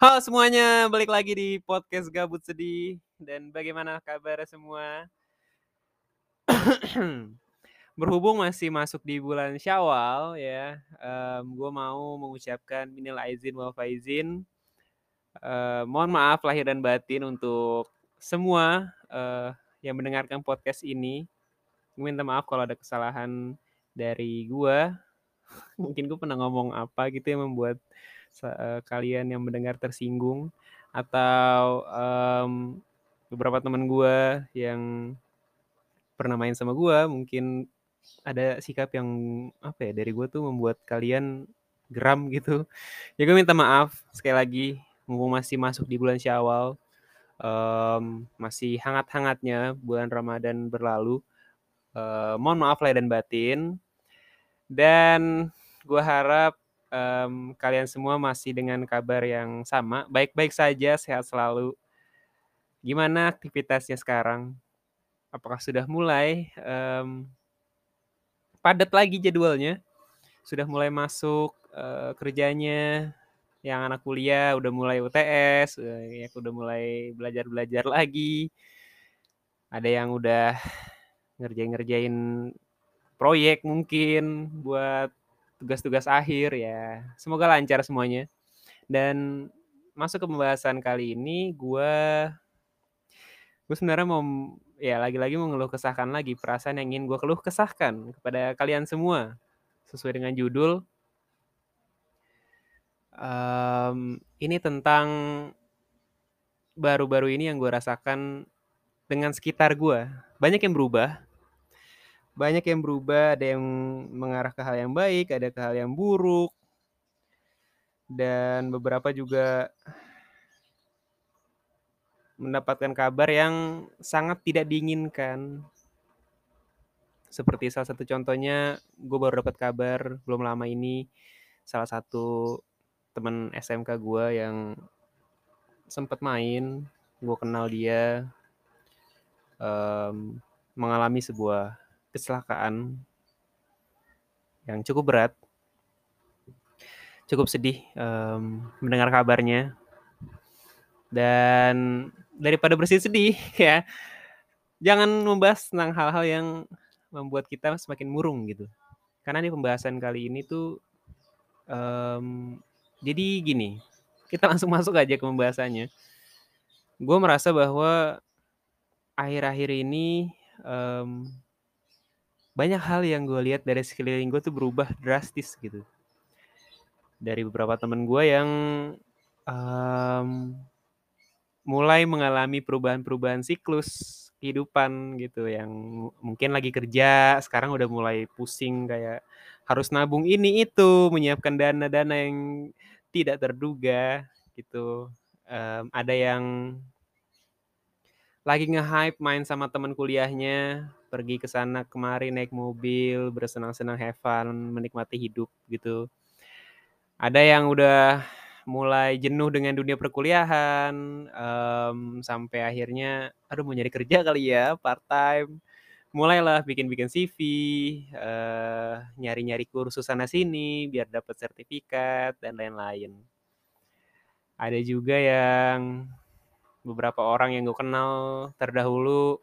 Halo semuanya, balik lagi di podcast Gabut Sedih. Dan bagaimana kabar semua? Berhubung masih masuk di bulan Syawal ya, um, gue mau mengucapkan minal aizin wal faizin. Uh, mohon maaf lahir dan batin untuk semua uh, yang mendengarkan podcast ini. Gue minta maaf kalau ada kesalahan dari gue. Mungkin gue pernah ngomong apa gitu yang membuat uh, kalian yang mendengar tersinggung atau um, beberapa teman gue yang pernah main sama gue mungkin ada sikap yang apa ya dari gue tuh membuat kalian geram gitu. Ya gue minta maaf sekali lagi mumpung masih masuk di bulan Syawal um, masih hangat-hangatnya bulan Ramadan berlalu uh, mohon maaf lahir dan batin. Dan gue harap um, kalian semua masih dengan kabar yang sama, baik-baik saja, sehat selalu. Gimana aktivitasnya sekarang? Apakah sudah mulai um, padat lagi jadwalnya? Sudah mulai masuk uh, kerjanya? Yang anak kuliah udah mulai UTS, uh, ya udah mulai belajar-belajar lagi. Ada yang udah ngerjain-ngerjain proyek mungkin buat tugas-tugas akhir ya. Semoga lancar semuanya. Dan masuk ke pembahasan kali ini gue gue sebenarnya mau ya lagi-lagi mau ngeluh kesahkan lagi perasaan yang ingin gue keluh kesahkan kepada kalian semua sesuai dengan judul um, ini tentang baru-baru ini yang gue rasakan dengan sekitar gue banyak yang berubah banyak yang berubah, ada yang mengarah ke hal yang baik, ada ke hal yang buruk. Dan beberapa juga mendapatkan kabar yang sangat tidak diinginkan. Seperti salah satu contohnya, gue baru dapat kabar belum lama ini salah satu teman SMK gue yang sempat main, gue kenal dia um, mengalami sebuah kecelakaan yang cukup berat. Cukup sedih um, mendengar kabarnya. Dan daripada bersedih-sedih ya, jangan membahas tentang hal-hal yang membuat kita semakin murung gitu. Karena ini pembahasan kali ini tuh um, jadi gini, kita langsung masuk aja ke pembahasannya. Gue merasa bahwa akhir-akhir ini um, banyak hal yang gue lihat dari sekeliling gue tuh berubah drastis gitu. Dari beberapa temen gue yang um, mulai mengalami perubahan-perubahan siklus kehidupan gitu yang mungkin lagi kerja sekarang udah mulai pusing kayak harus nabung ini itu menyiapkan dana-dana yang tidak terduga gitu. Um, ada yang lagi nge-hype main sama teman kuliahnya pergi ke sana kemari naik mobil, bersenang-senang have fun, menikmati hidup gitu. Ada yang udah mulai jenuh dengan dunia perkuliahan, um, sampai akhirnya, aduh mau nyari kerja kali ya, part time. Mulailah bikin-bikin CV, uh, nyari-nyari kursus sana sini biar dapat sertifikat dan lain-lain. Ada juga yang beberapa orang yang gue kenal terdahulu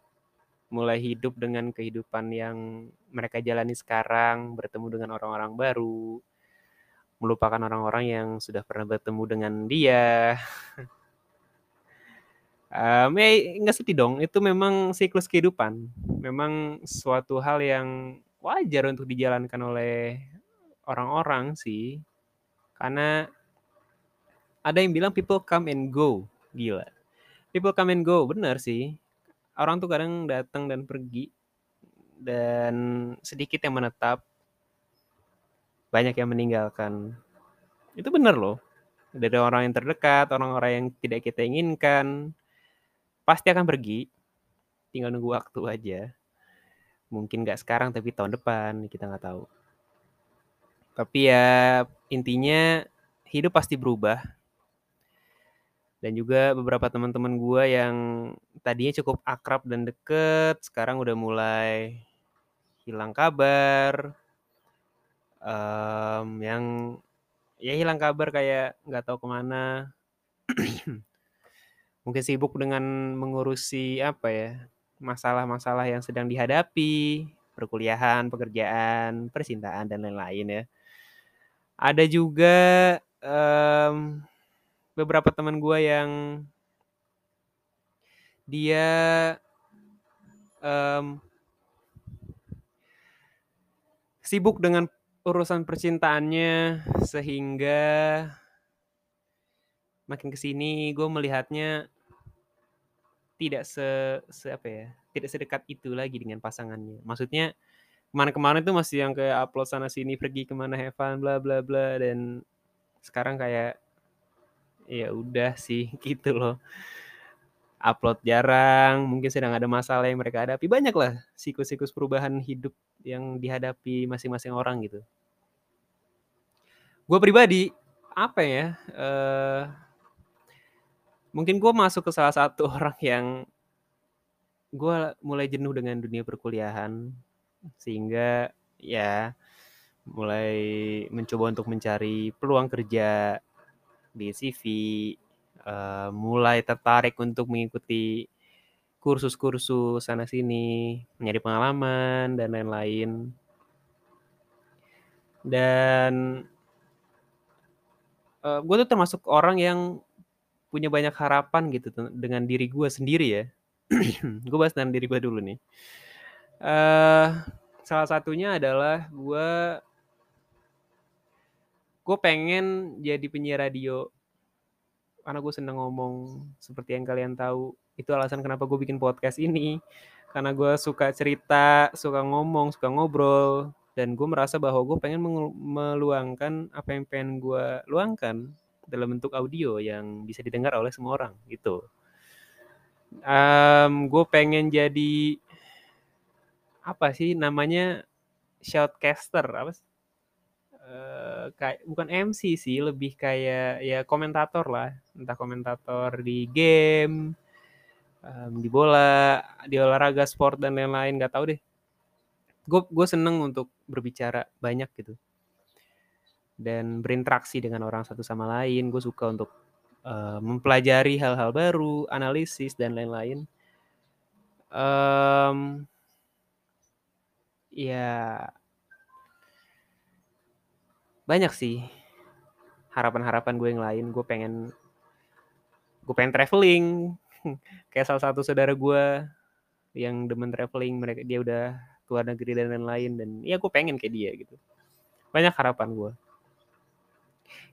mulai hidup dengan kehidupan yang mereka jalani sekarang, bertemu dengan orang-orang baru, melupakan orang-orang yang sudah pernah bertemu dengan dia. um, ya nggak sedih dong, itu memang siklus kehidupan. Memang suatu hal yang wajar untuk dijalankan oleh orang-orang sih. Karena ada yang bilang people come and go. Gila. People come and go, benar sih. Orang tuh kadang datang dan pergi dan sedikit yang menetap banyak yang meninggalkan. Itu benar loh. Dari orang yang terdekat orang-orang yang tidak kita inginkan pasti akan pergi. Tinggal nunggu waktu aja. Mungkin nggak sekarang tapi tahun depan kita nggak tahu. Tapi ya intinya hidup pasti berubah dan juga beberapa teman-teman gue yang tadinya cukup akrab dan deket sekarang udah mulai hilang kabar um, yang ya hilang kabar kayak nggak tahu ke mana Mungkin sibuk dengan mengurusi apa ya, masalah-masalah yang sedang dihadapi, perkuliahan, pekerjaan, percintaan, dan lain-lain ya. Ada juga, mmm, beberapa teman gue yang dia, mmm sibuk dengan urusan percintaannya sehingga makin ke sini gue melihatnya tidak se se apa ya, tidak sedekat itu lagi dengan pasangannya. Maksudnya kemarin-kemarin tuh masih yang kayak upload sana sini, pergi ke mana, have fun, bla bla bla, dan sekarang kayak ya udah sih gitu loh. Upload jarang, mungkin sedang ada masalah yang mereka hadapi, banyaklah siklus-siklus perubahan hidup yang dihadapi masing-masing orang gitu. Gue pribadi, apa ya, eee mungkin gue masuk ke salah satu orang yang gue mulai jenuh dengan dunia perkuliahan, sehingga ya mulai mencoba untuk mencari peluang kerja di CV, eee, mulai tertarik untuk mengikuti kursus-kursus sana sini, nyari pengalaman, dan lain-lain. Dan eee, gue tuh termasuk orang yang punya banyak harapan gitu dengan diri gue sendiri ya. Gue bahas dengan diri gue dulu nih. Eee, salah satunya adalah gue gue pengen jadi penyiar radio. Karena gue seneng ngomong, seperti yang kalian tahu. Itu alasan kenapa gue bikin podcast ini. Karena gue suka cerita, suka ngomong, suka ngobrol, dan gue merasa bahwa gue pengen meluangkan apa yang pengen gue luangkan dalam bentuk audio yang bisa didengar oleh semua orang, gitu. Mmm, gue pengen jadi apa sih namanya, shoutcaster, apa sih? Eee, kayak bukan MC sih, lebih kayak ya komentatorlah, entah komentator di game, mmm, di bola, di olahraga, sport, dan lain-lain, nggak tahu deh. Gue gue seneng untuk berbicara banyak gitu. Dan berinteraksi dengan orang satu sama lain, gue suka untuk, eee, mempelajari hal-hal baru, analisis, dan lain-lain. Mmm ya banyak sih harapan-harapan gue yang lain. Gue pengen gue pengen travelling, kayak salah satu saudara gue yang demen travelling, mereka dia udah ke luar negeri dan lain-lain, dan ya gue pengen kayak dia gitu. Banyak harapan gue.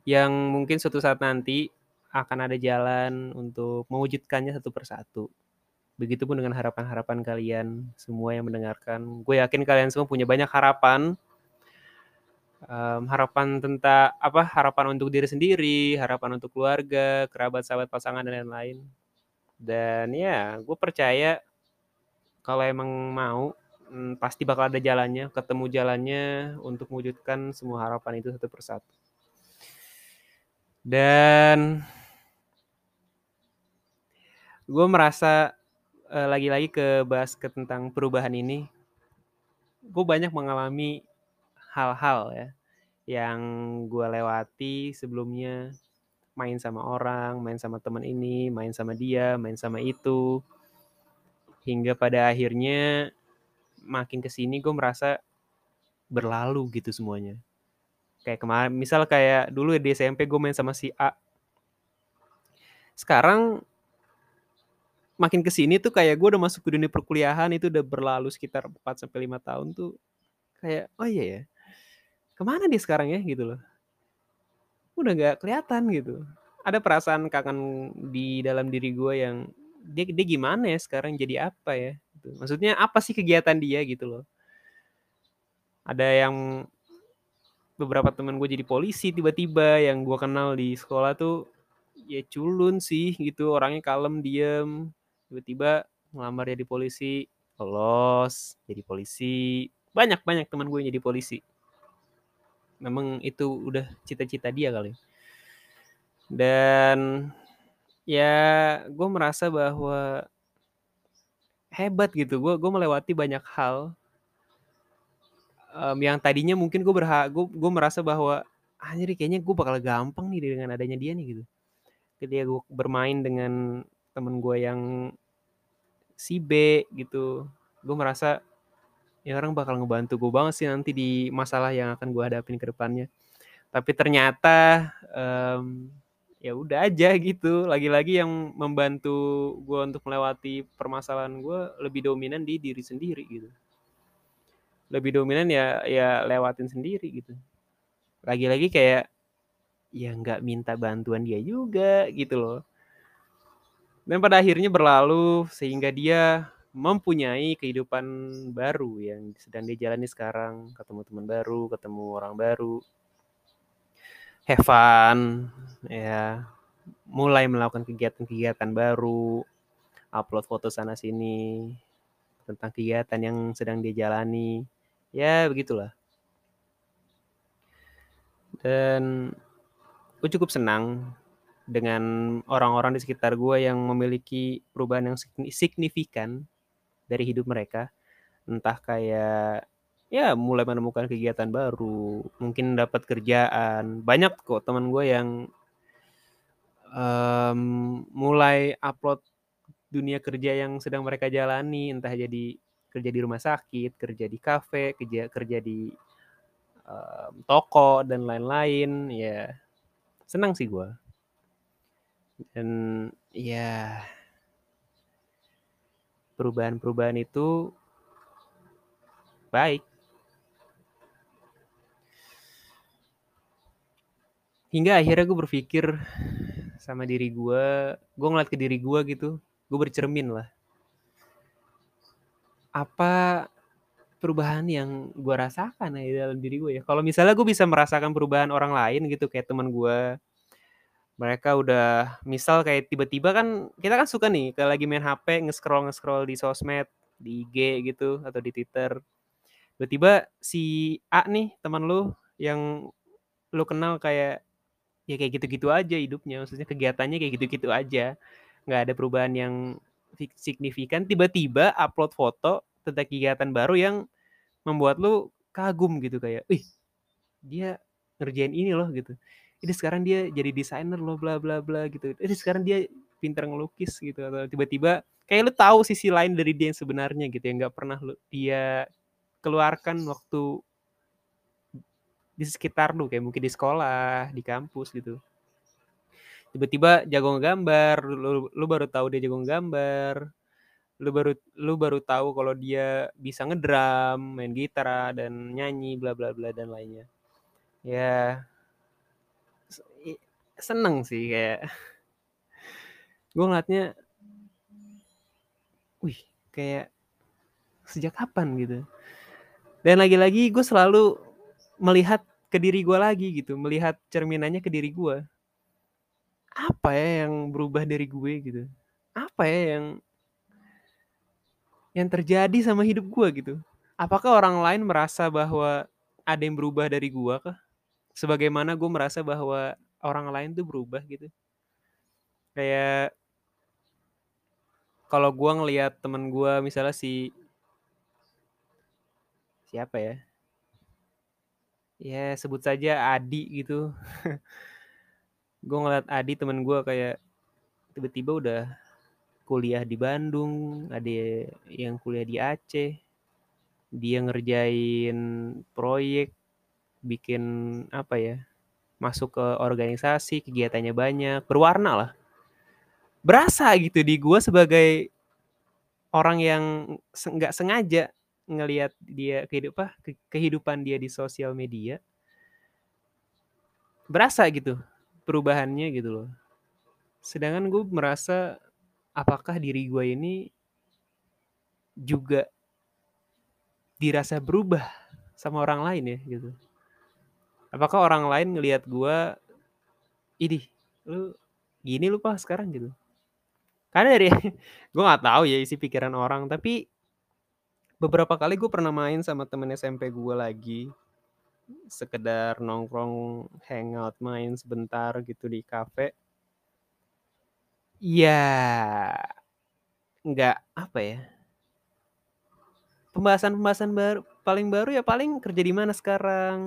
Yang mungkin suatu saat nanti akan ada jalan untuk mewujudkannya satu persatu. Begitupun dengan harapan-harapan kalian semua yang mendengarkan. Gue yakin kalian semua punya banyak harapan. Mmm, harapan tenta apa, harapan untuk diri sendiri, harapan untuk keluarga, kerabat, sahabat, pasangan, dan lain-lain. Dan ya gue percaya kalau emang mau, mmm, pasti bakal ada jalannya, ketemu jalannya untuk mewujudkan semua harapan itu satu persatu. Dan gue merasa, eee, lagi-lagi ke bahas tentang perubahan ini, gue banyak mengalami hal-hal ya, yang gue lewati sebelumnya, main sama orang, main sama temen ini, main sama dia, main sama itu. Hingga pada akhirnya makin ke sini gue merasa berlalu gitu semuanya. Kayak kemarin misal kayak dulu di SMP gue main sama si A. Sekarang makin ke sini tuh kayak gue udah masuk ke dunia perkuliahan, itu udah berlalu sekitar 4 sampai 5 tahun tuh, kayak, "Oh iya ya, ke mana dia sekarang ya?" Gitu loh. Udah nggak kelihatan gitu. Ada perasaan kangen di dalam diri gue yang, "Dia dia gimana ya sekarang, jadi apa ya?" Gitu. Maksudnya apa sih kegiatan dia gitu loh. Ada yang beberapa temen gue jadi polisi tiba-tiba, yang gue kenal di sekolah tuh ya culun sih gitu, orangnya kalem, diem, tiba-tiba ngelamar jadi polisi, lolos jadi polisi. Banyak banyak temen gue yang jadi polisi. Memang itu udah cita-cita dia kali. Dan ya gue merasa bahwa hebat gitu, gue gue melewati banyak hal mmm, yang tadinya mungkin gue berha gue gue merasa bahwa, "Anjir kayaknya gue bakal gampang nih dengan adanya dia nih," gitu. ketika gue bermain dengan temen gue yang si B gitu, gue merasa ya orang bakal ngebantu gue banget sih nanti di masalah yang akan gue hadapin ke depannya. Tapi ternyata um, ya udah aja gitu. Lagi-lagi yang membantu gue untuk melewati permasalahan gue lebih dominan di diri sendiri gitu. Lebih dominan ya ya lewatin sendiri gitu. Lagi-lagi kayak ya nggak minta bantuan dia juga gitu loh. Dan pada akhirnya berlalu sehingga dia mempunyai kehidupan baru yang sedang dia jalani sekarang, ketemu teman baru, ketemu orang baru, have fun, ya, mulai melakukan kegiatan-kegiatan baru, upload foto sana sini tentang kegiatan yang sedang dia jalani, ya begitulah. Dan gue cukup senang dengan orang-orang di sekitar gue yang memiliki perubahan yang signifikan dari hidup mereka. Entah kayak ya mulai menemukan kegiatan baru, mungkin dapat kerjaan. Banyak kok teman gue yang um, mulai upload dunia kerja yang sedang mereka jalani, entah jadi kerja di rumah sakit, kerja di kafe, kerja kerja di um, toko dan lain-lain. Ya senang sih gue dan ya perubahan-perubahan itu baik. Hingga akhirnya gue berpikir sama diri gue, gue ngeliat ke diri gue gitu, gue bercermin lah. Apa perubahan yang gue rasakan ya di dalam diri gue ya. Kalau misalnya gue bisa merasakan perubahan orang lain gitu, kayak teman gue, mereka udah misal kayak tiba-tiba kan kita kan suka nih kalau lagi main HP nge-scroll nge-scroll di sosmed di IG gitu atau di Twitter. Tiba-tiba si A nih teman lu yang lu kenal kayak ya kayak gitu-gitu aja hidupnya. Maksudnya kegiatannya kayak gitu-gitu aja. Nggak ada perubahan yang signifikan. Tiba-tiba upload foto tentang kegiatan baru yang membuat lu kagum gitu kayak ih dia ngerjain ini loh gitu ini sekarang dia jadi desainer loh bla bla bla gitu. Ini sekarang dia pintar ngelukis gitu atau tiba-tiba kayak lu tahu sisi lain dari dia yang sebenarnya gitu yang nggak pernah lu, dia keluarkan waktu di sekitar lu kayak mungkin di sekolah di kampus gitu. Tiba-tiba jago gambar lu, lu baru tahu dia jago gambar lu baru lu baru tahu kalau dia bisa ngedram main gitar dan nyanyi bla bla bla dan lainnya. Ya seneng sih kayak gue ngeliatnya wih kayak sejak kapan gitu? Dan lagi-lagi gue selalu melihat ke diri gue lagi gitu melihat cerminannya ke diri gue apa ya yang berubah dari gue gitu? Apa ya yang yang terjadi sama hidup gue gitu? Apakah orang lain merasa bahwa ada yang berubah dari gue kah sebagaimana gue merasa bahwa orang lain tuh berubah gitu. Kayak kalau gue ngelihat temen gue misalnya si siapa ya? Ya sebut saja Adi gitu. Gue ngeliat Adi temen gue kayak tiba-tiba udah kuliah di Bandung ada yang kuliah di Aceh dia ngerjain proyek bikin apa ya masuk ke organisasi, kegiatannya banyak, berwarna lah. Berasa gitu di gue sebagai orang yang nggak sengaja ngelihat dia kehidupan kehidupan dia di sosial media. Berasa gitu perubahannya gitu loh. Sedangkan gue merasa apakah diri gue ini juga dirasa berubah sama orang lain ya gitu apakah orang lain ngelihat gue ini lu gini lu pas sekarang? Gitu. Karena dari gue nggak tahu ya isi pikiran orang tapi beberapa kali gue pernah main sama temen SMP gue lagi sekedar nongkrong hangout main sebentar gitu di kafe. Ya nggak apa ya pembahasan-pembahasan baru paling baru ya paling kerja di mana sekarang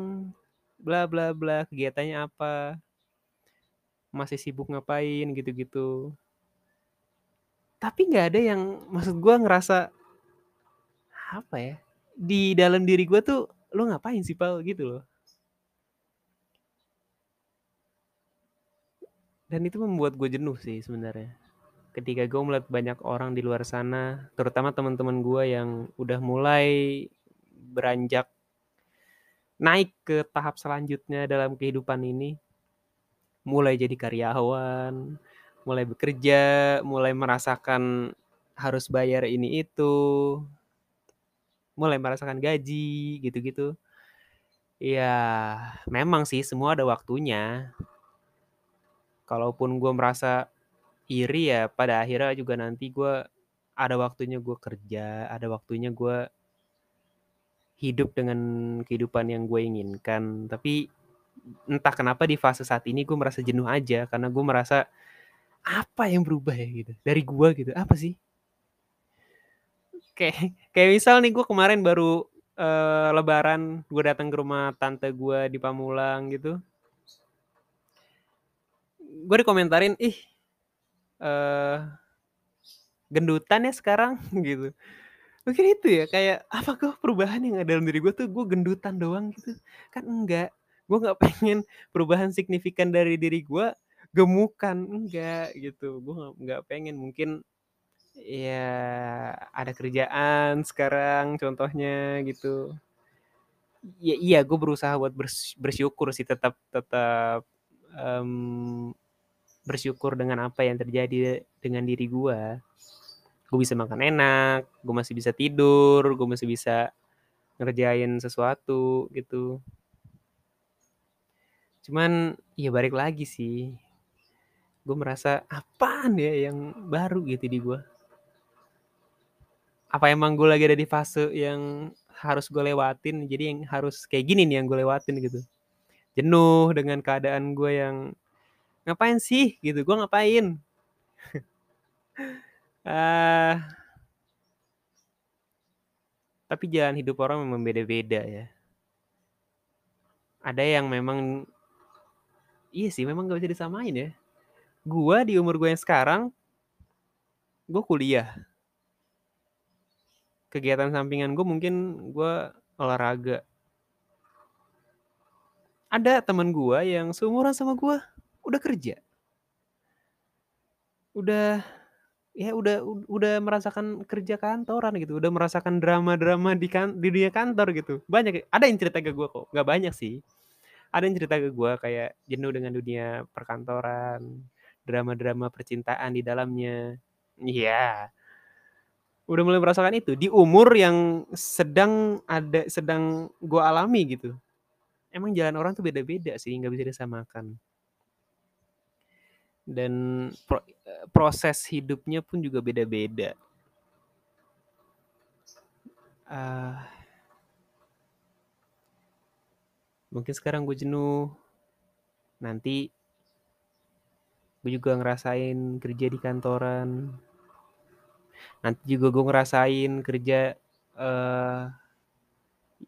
bla bla bla kegiatannya apa masih sibuk ngapain gitu-gitu. Tapi nggak ada yang maksud gua ngerasa apa ya, di dalam diri gua tuh, "Lu ngapain sih, Pal?" Gitu loh. Dan itu membuat gue jenuh sih sebenarnya. Ketika gue melihat banyak orang di luar sana, terutama teman-teman gue yang udah mulai beranjak naik ke tahap selanjutnya dalam kehidupan ini. Mulai jadi karyawan, mulai bekerja, mulai merasakan harus bayar ini itu, mulai merasakan gaji, gitu-gitu. Ya, memang sih semua ada waktunya. Kalaupun gue merasa iri ya pada akhirnya juga nanti gue ada waktunya gue kerja, ada waktunya gue hidup dengan kehidupan yang gue inginkan. Tapi entah kenapa di fase saat ini gue merasa jenuh aja karena gue merasa apa yang berubah ya? gitu. Dari gue gitu. Apa sih? Kayak kayak misal nih gue kemarin baru uh, Lebaran gue datang ke rumah tante gue di Pamulang gitu. Gue dikomentarin ih uh, gendutan ya sekarang? Gitu mungkin itu ya kayak apa kok perubahan yang ada dalam diri gue tuh gue gendutan doang gitu? Kan enggak gue nggak pengen perubahan signifikan dari diri gue gemukan enggak gitu. Gue nggak pengen mungkin ya ada kerjaan sekarang contohnya gitu. Ya iya gue berusaha buat bersyukur sih tetap tetap um, bersyukur dengan apa yang terjadi dengan diri gue gue bisa makan enak gue masih bisa tidur gue masih bisa ngerjain sesuatu gitu. Cuman ya balik lagi sih. Gue merasa apaan ya yang baru gitu di gue apa emang gue lagi ada di fase yang harus gue lewatin? Jadi yang harus kayak gini nih yang gue lewatin gitu. Jenuh dengan keadaan gue yang ngapain sih? Gitu gue ngapain uh, tapi jalan hidup orang memang beda-beda ya. Ada yang memang iya sih memang gak bisa disamain ya. Gue di umur gue yang sekarang gue kuliah. Kegiatan sampingan gue mungkin gue olahraga. Ada teman gue yang seumuran sama gue udah kerja. Udah ya udah udah merasakan kerja kantoran gitu udah merasakan drama-drama di kan di dunia kantor gitu. Banyak ada yang cerita ke gue kok nggak banyak sih. Ada yang cerita ke gue kayak jenuh dengan dunia perkantoran drama-drama percintaan di dalamnya. Iya. Udah mulai merasakan itu di umur yang sedang ada sedang gue alami gitu. Emang jalan orang tuh beda-beda sih nggak bisa disamakan. Dan pro, proses hidupnya pun juga beda-beda. Uh, mungkin sekarang gue jenuh, nanti gue juga ngerasain kerja di kantoran, nanti juga gue ngerasain kerja uh,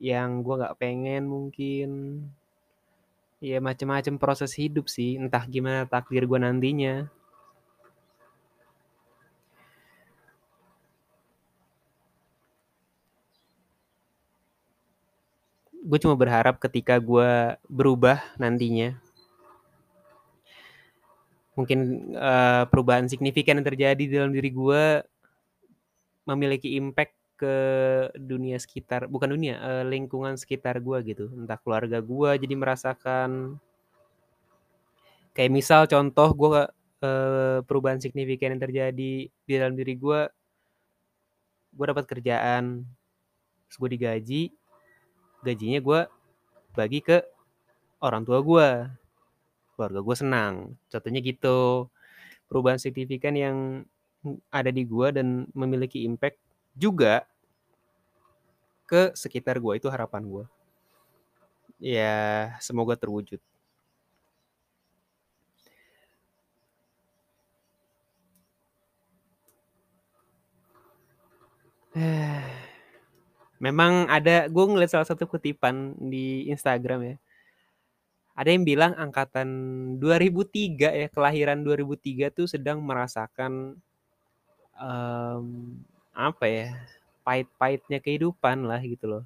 yang gue nggak pengen mungkin. Ya macam-macam proses hidup sih. Entah gimana takdir gue nantinya gue cuma berharap ketika gue berubah nantinya mungkin uh, perubahan signifikan yang terjadi dalam diri gue memiliki impact ke dunia sekitar bukan dunia uh, lingkungan sekitar gue gitu. Entah keluarga gue jadi merasakan kayak misal contoh gue uh, perubahan signifikan yang terjadi di dalam diri gue gue dapat kerjaan gue digaji gajinya gue bagi ke orang tua gue keluarga gue senang. Contohnya gitu. Perubahan signifikan yang ada di gue dan memiliki impact juga ke sekitar gue itu harapan gue ya semoga terwujud memang ada gue ngeliat salah satu kutipan di Instagram ya Ada yang bilang angkatan 2003 ya, kelahiran 2003 tuh sedang merasakan, mmm, apa ya, pahit-pahitnya kehidupan lah gitu loh.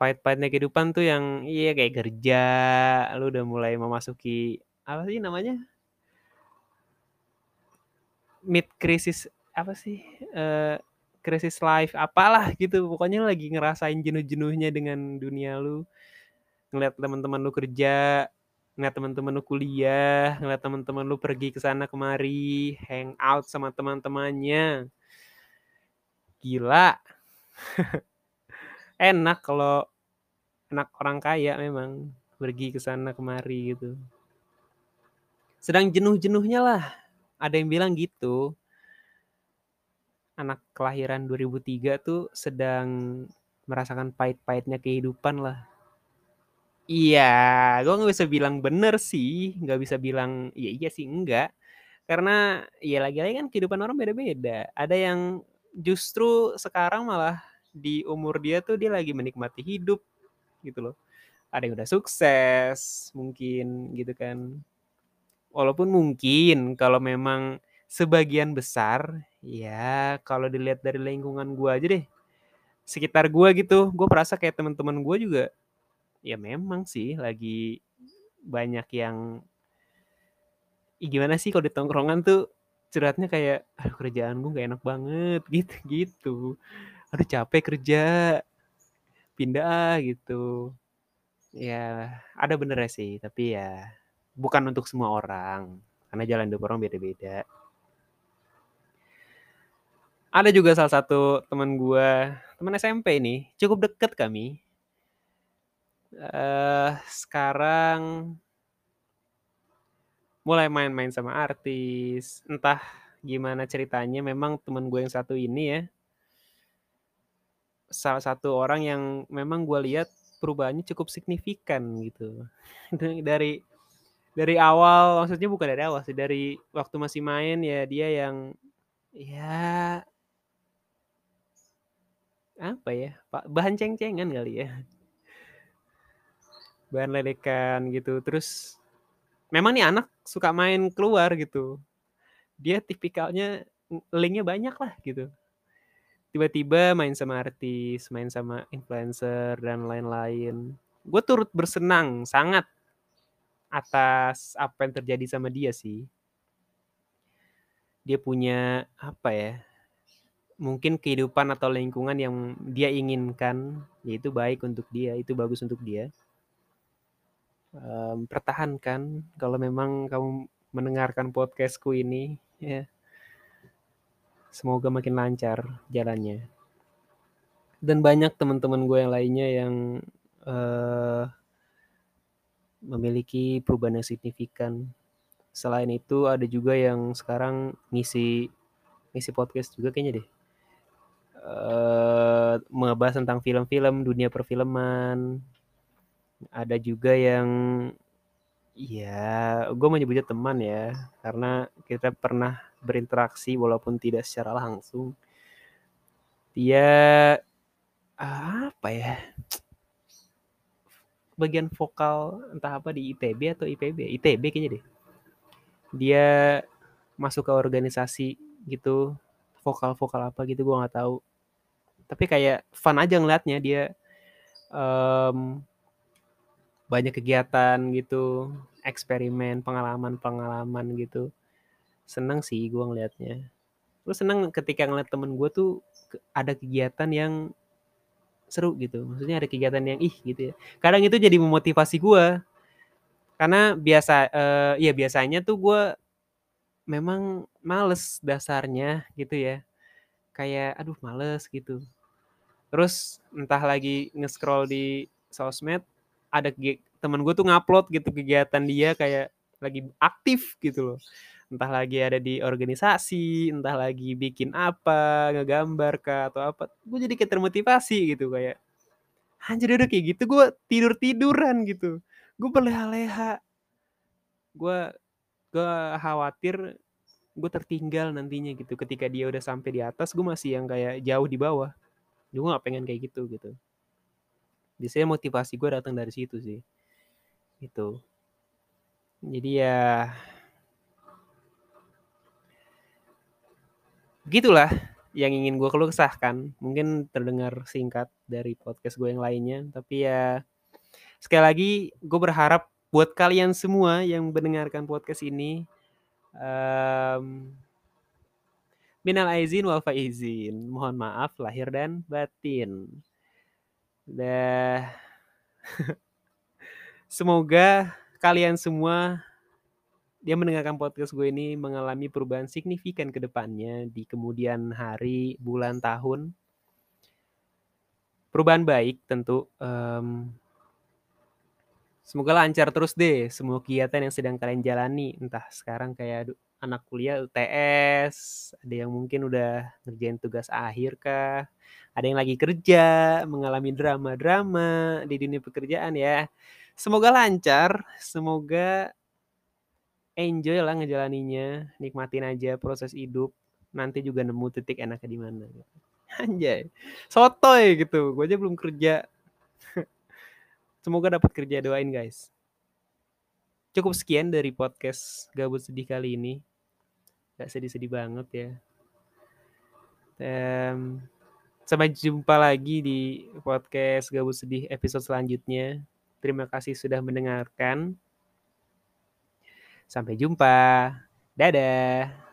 Pahit-pahitnya kehidupan tuh yang iya kayak kerja, lu udah mulai memasuki apa sih namanya? Mid crisis apa sih, eee, krisis life apalah gitu, pokoknya lagi ngerasain jenuh-jenuhnya dengan dunia lu. Ngeliat temen-temen lu kerja, ngeliat temen-temen lu kuliah, ngeliat temen-temen lu pergi ke sana kemari, hangout sama teman-temannya. Gila. Enak kalau anak orang kaya memang pergi ke sana kemari gitu. Sedang jenuh-jenuhnya lah, ada yang bilang gitu. Anak kelahiran 2003 tuh sedang merasakan pahit-pahitnya kehidupan lah. Iya, gue nggak bisa bilang bener sih, nggak bisa bilang iya iya sih enggak. Karena ya lagi-lagi kan kehidupan orang beda-beda. Ada yang justru sekarang malah di umur dia tuh dia lagi menikmati hidup gitu loh. Ada yang udah sukses mungkin gitu kan. Walaupun mungkin kalau memang sebagian besar ya kalau dilihat dari lingkungan gue aja deh. Sekitar gue gitu, gue merasa kayak teman-teman gue juga ya memang sih lagi banyak yang Ih, gimana sih kalau di tongkrongan tuh curhatnya kayak, "Aduh kerjaan gue nggak enak banget," gitu-gitu. "Aduh capek kerja, pindah ah," gitu. Ya ada benernya sih, tapi ya bukan untuk semua orang, karena jalan hidup orang beda-beda. Ada juga salah satu teman gue, teman SMP nih, cukup deket kami. Eee, sekarang mulai main-main sama artis, entah gimana ceritanya memang temen gue yang satu ini ya salah satu orang yang memang gue lihat perubahannya cukup signifikan gitu. Dari dari awal, maksudnya bukan dari awal sih, dari waktu masih main ya dia yang ya apa ya, pak bahan ceng-cengan kali ya. Bahan ledekan gitu, terus memang nih anak suka main keluar gitu. Dia tipikalnya linknya banyak lah gitu. Tiba-tiba main sama artis, main sama influencer dan lain-lain. Gue turut bersenang sangat atas apa yang terjadi sama dia sih. Dia punya apa ya? Mungkin kehidupan atau lingkungan yang dia inginkan, yaitu baik untuk dia, itu bagus untuk dia. Um, pertahankan kalau memang kamu mendengarkan podcastku ini, ya. Semoga makin lancar jalannya. Dan banyak teman-teman gue yang lainnya yang uh, memiliki perubahan yang signifikan. Selain itu ada juga yang sekarang ngisi ngisi podcast juga kayaknya deh. Uh, membahas tentang film-film, dunia perfilman. Ada juga yang ya gue menyebutnya teman ya karena kita pernah berinteraksi walaupun tidak secara langsung. Dia apa ya bagian vokal entah apa di ITB atau IPB ITB kayaknya deh. Dia masuk ke organisasi gitu vokal vokal apa gitu gue nggak tahu tapi kayak fun aja ngeliatnya dia um, banyak kegiatan gitu, eksperimen, pengalaman-pengalaman gitu. Seneng sih gue ngeliatnya. Gue seneng ketika ngeliat temen gue tuh ada kegiatan yang seru gitu. Maksudnya ada kegiatan yang ih gitu ya. Kadang itu jadi memotivasi gue. Karena biasa, uh, ya biasanya tuh gue memang males dasarnya gitu ya. Kayak aduh males gitu. Terus entah lagi nge-scroll di sosmed, ada temen gue tuh ngupload gitu kegiatan dia kayak lagi aktif gitu loh. Entah lagi ada di organisasi entah lagi bikin apa ngegambar kah atau apa gue jadi kayak termotivasi gitu kayak anjir udah kayak gitu gue tidur tiduran gitu. Gue berleha-leha. Gue gue khawatir gue tertinggal nantinya gitu. Ketika dia udah sampai di atas gue masih yang kayak jauh di bawah gue gak pengen kayak gitu gitu biasanya motivasi gue datang dari situ sih Gitu. Jadi ya Begitulah yang ingin gue keluh kesahkan. Mungkin terdengar singkat dari podcast gue yang lainnya, tapi ya sekali lagi gue berharap buat kalian semua yang mendengarkan podcast ini um, minal aizin wal faizin. Mohon maaf lahir dan batin. Dah semoga kalian semua dia mendengarkan podcast gue ini mengalami perubahan signifikan ke depannya di kemudian hari, bulan, tahun. Perubahan baik tentu. Um, semoga lancar terus deh semua kegiatan yang sedang kalian jalani. Entah sekarang kayak anak kuliah UTS, ada yang mungkin udah ngerjain tugas akhir kah, ada yang lagi kerja, mengalami drama-drama di dunia pekerjaan ya. Semoga lancar, semoga enjoy lah ngejalaninya, nikmatin aja proses hidup. Nanti juga nemu titik enaknya di mana. Anjay, sotoy gitu. Gue aja belum kerja. Semoga dapat kerja doain guys. Cukup sekian dari podcast gabut sedih kali ini. Gak sedih-sedih banget ya. Um, sampai jumpa lagi di podcast gabut sedih episode selanjutnya. Terima kasih sudah mendengarkan. Sampai jumpa. Dadah.